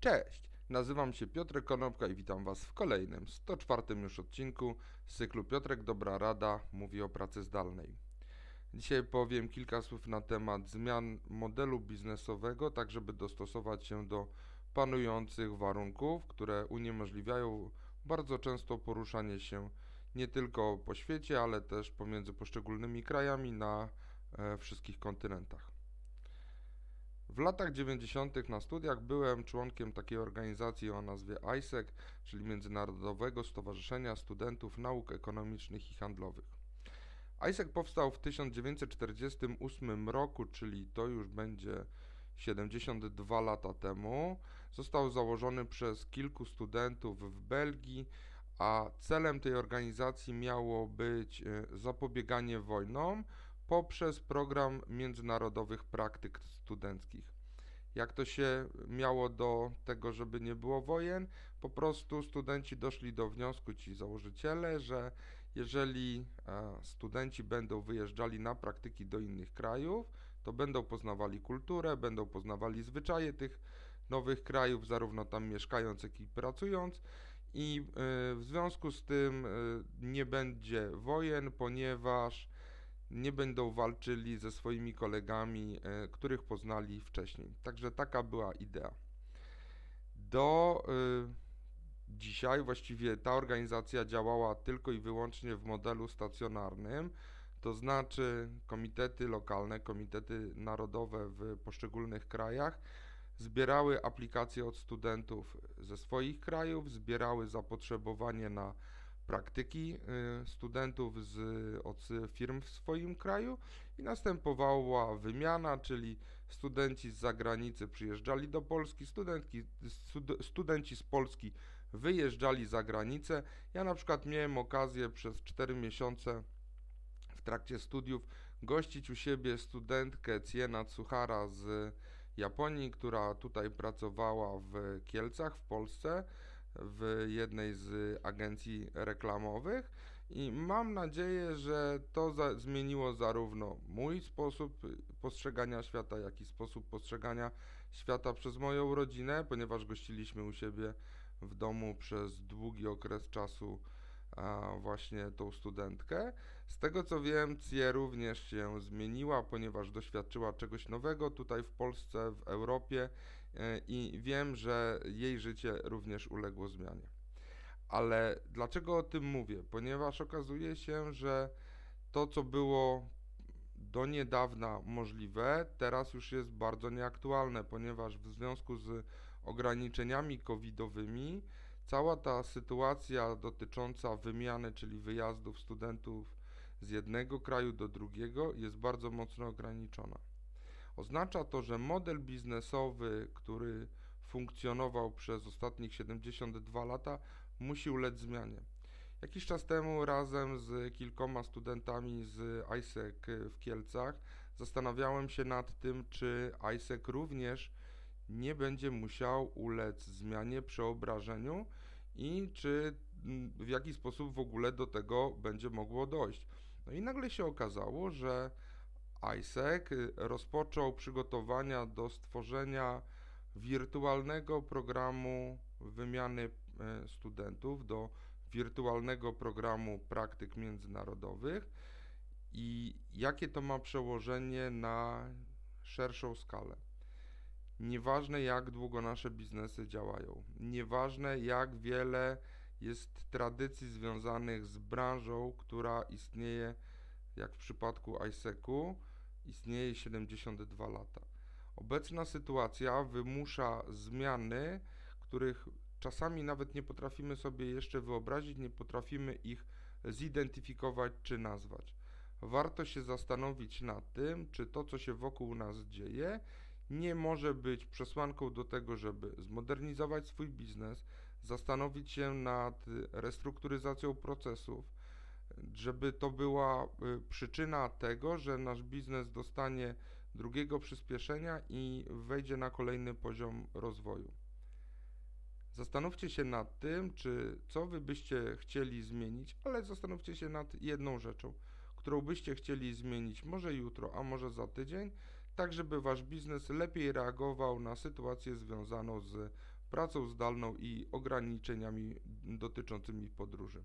Cześć, nazywam się Piotrek Konopka i witam Was w kolejnym, 104 już odcinku z cyklu Piotrek Dobra Rada mówi o pracy zdalnej. Dzisiaj powiem kilka słów na temat zmian modelu biznesowego, tak żeby dostosować się do panujących warunków, które uniemożliwiają bardzo często poruszanie się nie tylko po świecie, ale też pomiędzy poszczególnymi krajami na e, wszystkich kontynentach. W latach 90. na studiach byłem członkiem takiej organizacji o nazwie ISEC, czyli Międzynarodowego Stowarzyszenia Studentów Nauk Ekonomicznych i Handlowych. ISEC powstał w 1948 roku, czyli to już będzie 72 lata temu. Został założony przez kilku studentów w Belgii, a celem tej organizacji miało być e, zapobieganie wojnom poprzez program międzynarodowych praktyk studenckich. Jak to się miało do tego, żeby nie było wojen? Po prostu studenci doszli do wniosku, ci założyciele, że jeżeli e, studenci będą wyjeżdżali na praktyki do innych krajów, to będą poznawali kulturę, będą poznawali zwyczaje tych nowych krajów, zarówno tam mieszkając, jak i pracując. I e, w związku z tym e, nie będzie wojen, ponieważ nie będą walczyli ze swoimi kolegami, e, których poznali wcześniej. Także taka była idea. Do e, dzisiaj właściwie ta organizacja działała tylko i wyłącznie w modelu stacjonarnym, to znaczy komitety lokalne, komitety narodowe w poszczególnych krajach zbierały aplikacje od studentów ze swoich krajów, zbierały zapotrzebowanie na praktyki y, studentów z, od firm w swoim kraju i następowała wymiana, czyli studenci z zagranicy przyjeżdżali do Polski, studentki, studenci z Polski wyjeżdżali za granicę. Ja na przykład miałem okazję przez 4 miesiące w trakcie studiów gościć u siebie studentkę Ciena Tsuhara z Japonii, która tutaj pracowała w Kielcach w Polsce w jednej z agencji reklamowych i mam nadzieję, że to za, zmieniło zarówno mój sposób postrzegania świata, jak i sposób postrzegania świata przez moją rodzinę, ponieważ gościliśmy u siebie w domu przez długi okres czasu właśnie tą studentkę. Z tego co wiem, CIE również się zmieniła, ponieważ doświadczyła czegoś nowego tutaj w Polsce, w Europie i wiem, że jej życie również uległo zmianie. Ale dlaczego o tym mówię? Ponieważ okazuje się, że to, co było do niedawna możliwe, teraz już jest bardzo nieaktualne, ponieważ w związku z ograniczeniami covidowymi cała ta sytuacja dotycząca wymiany, czyli wyjazdów studentów z jednego kraju do drugiego jest bardzo mocno ograniczona. Oznacza to, że model biznesowy, który funkcjonował przez ostatnich 72 lata, musi ulec zmianie. Jakiś czas temu razem z kilkoma studentami z ISEC w Kielcach zastanawiałem się nad tym, czy ISEC również nie będzie musiał ulec zmianie, przeobrażeniu i czy mm, w jaki sposób w ogóle do tego będzie mogło dojść. No i nagle się okazało, że ISEC y, rozpoczął przygotowania do stworzenia wirtualnego programu wymiany e, studentów, do wirtualnego programu praktyk międzynarodowych. I jakie to ma przełożenie na szerszą skalę. Nieważne jak długo nasze biznesy działają, nieważne jak wiele jest tradycji związanych z branżą, która istnieje, jak w przypadku ISEC-u, istnieje 72 lata. Obecna sytuacja wymusza zmiany, których czasami nawet nie potrafimy sobie jeszcze wyobrazić, nie potrafimy ich zidentyfikować czy nazwać. Warto się zastanowić nad tym, czy to, co się wokół nas dzieje, nie może być przesłanką do tego, żeby zmodernizować swój biznes, zastanowić się nad restrukturyzacją procesów, żeby to była y, przyczyna tego, że nasz biznes dostanie drugiego przyspieszenia i wejdzie na kolejny poziom rozwoju. Zastanówcie się nad tym, czy co wy byście chcieli zmienić, ale zastanówcie się nad jedną rzeczą, którą byście chcieli zmienić może jutro, a może za tydzień, tak żeby wasz biznes lepiej reagował na sytuację związaną z pracą zdalną i ograniczeniami dotyczącymi podróży.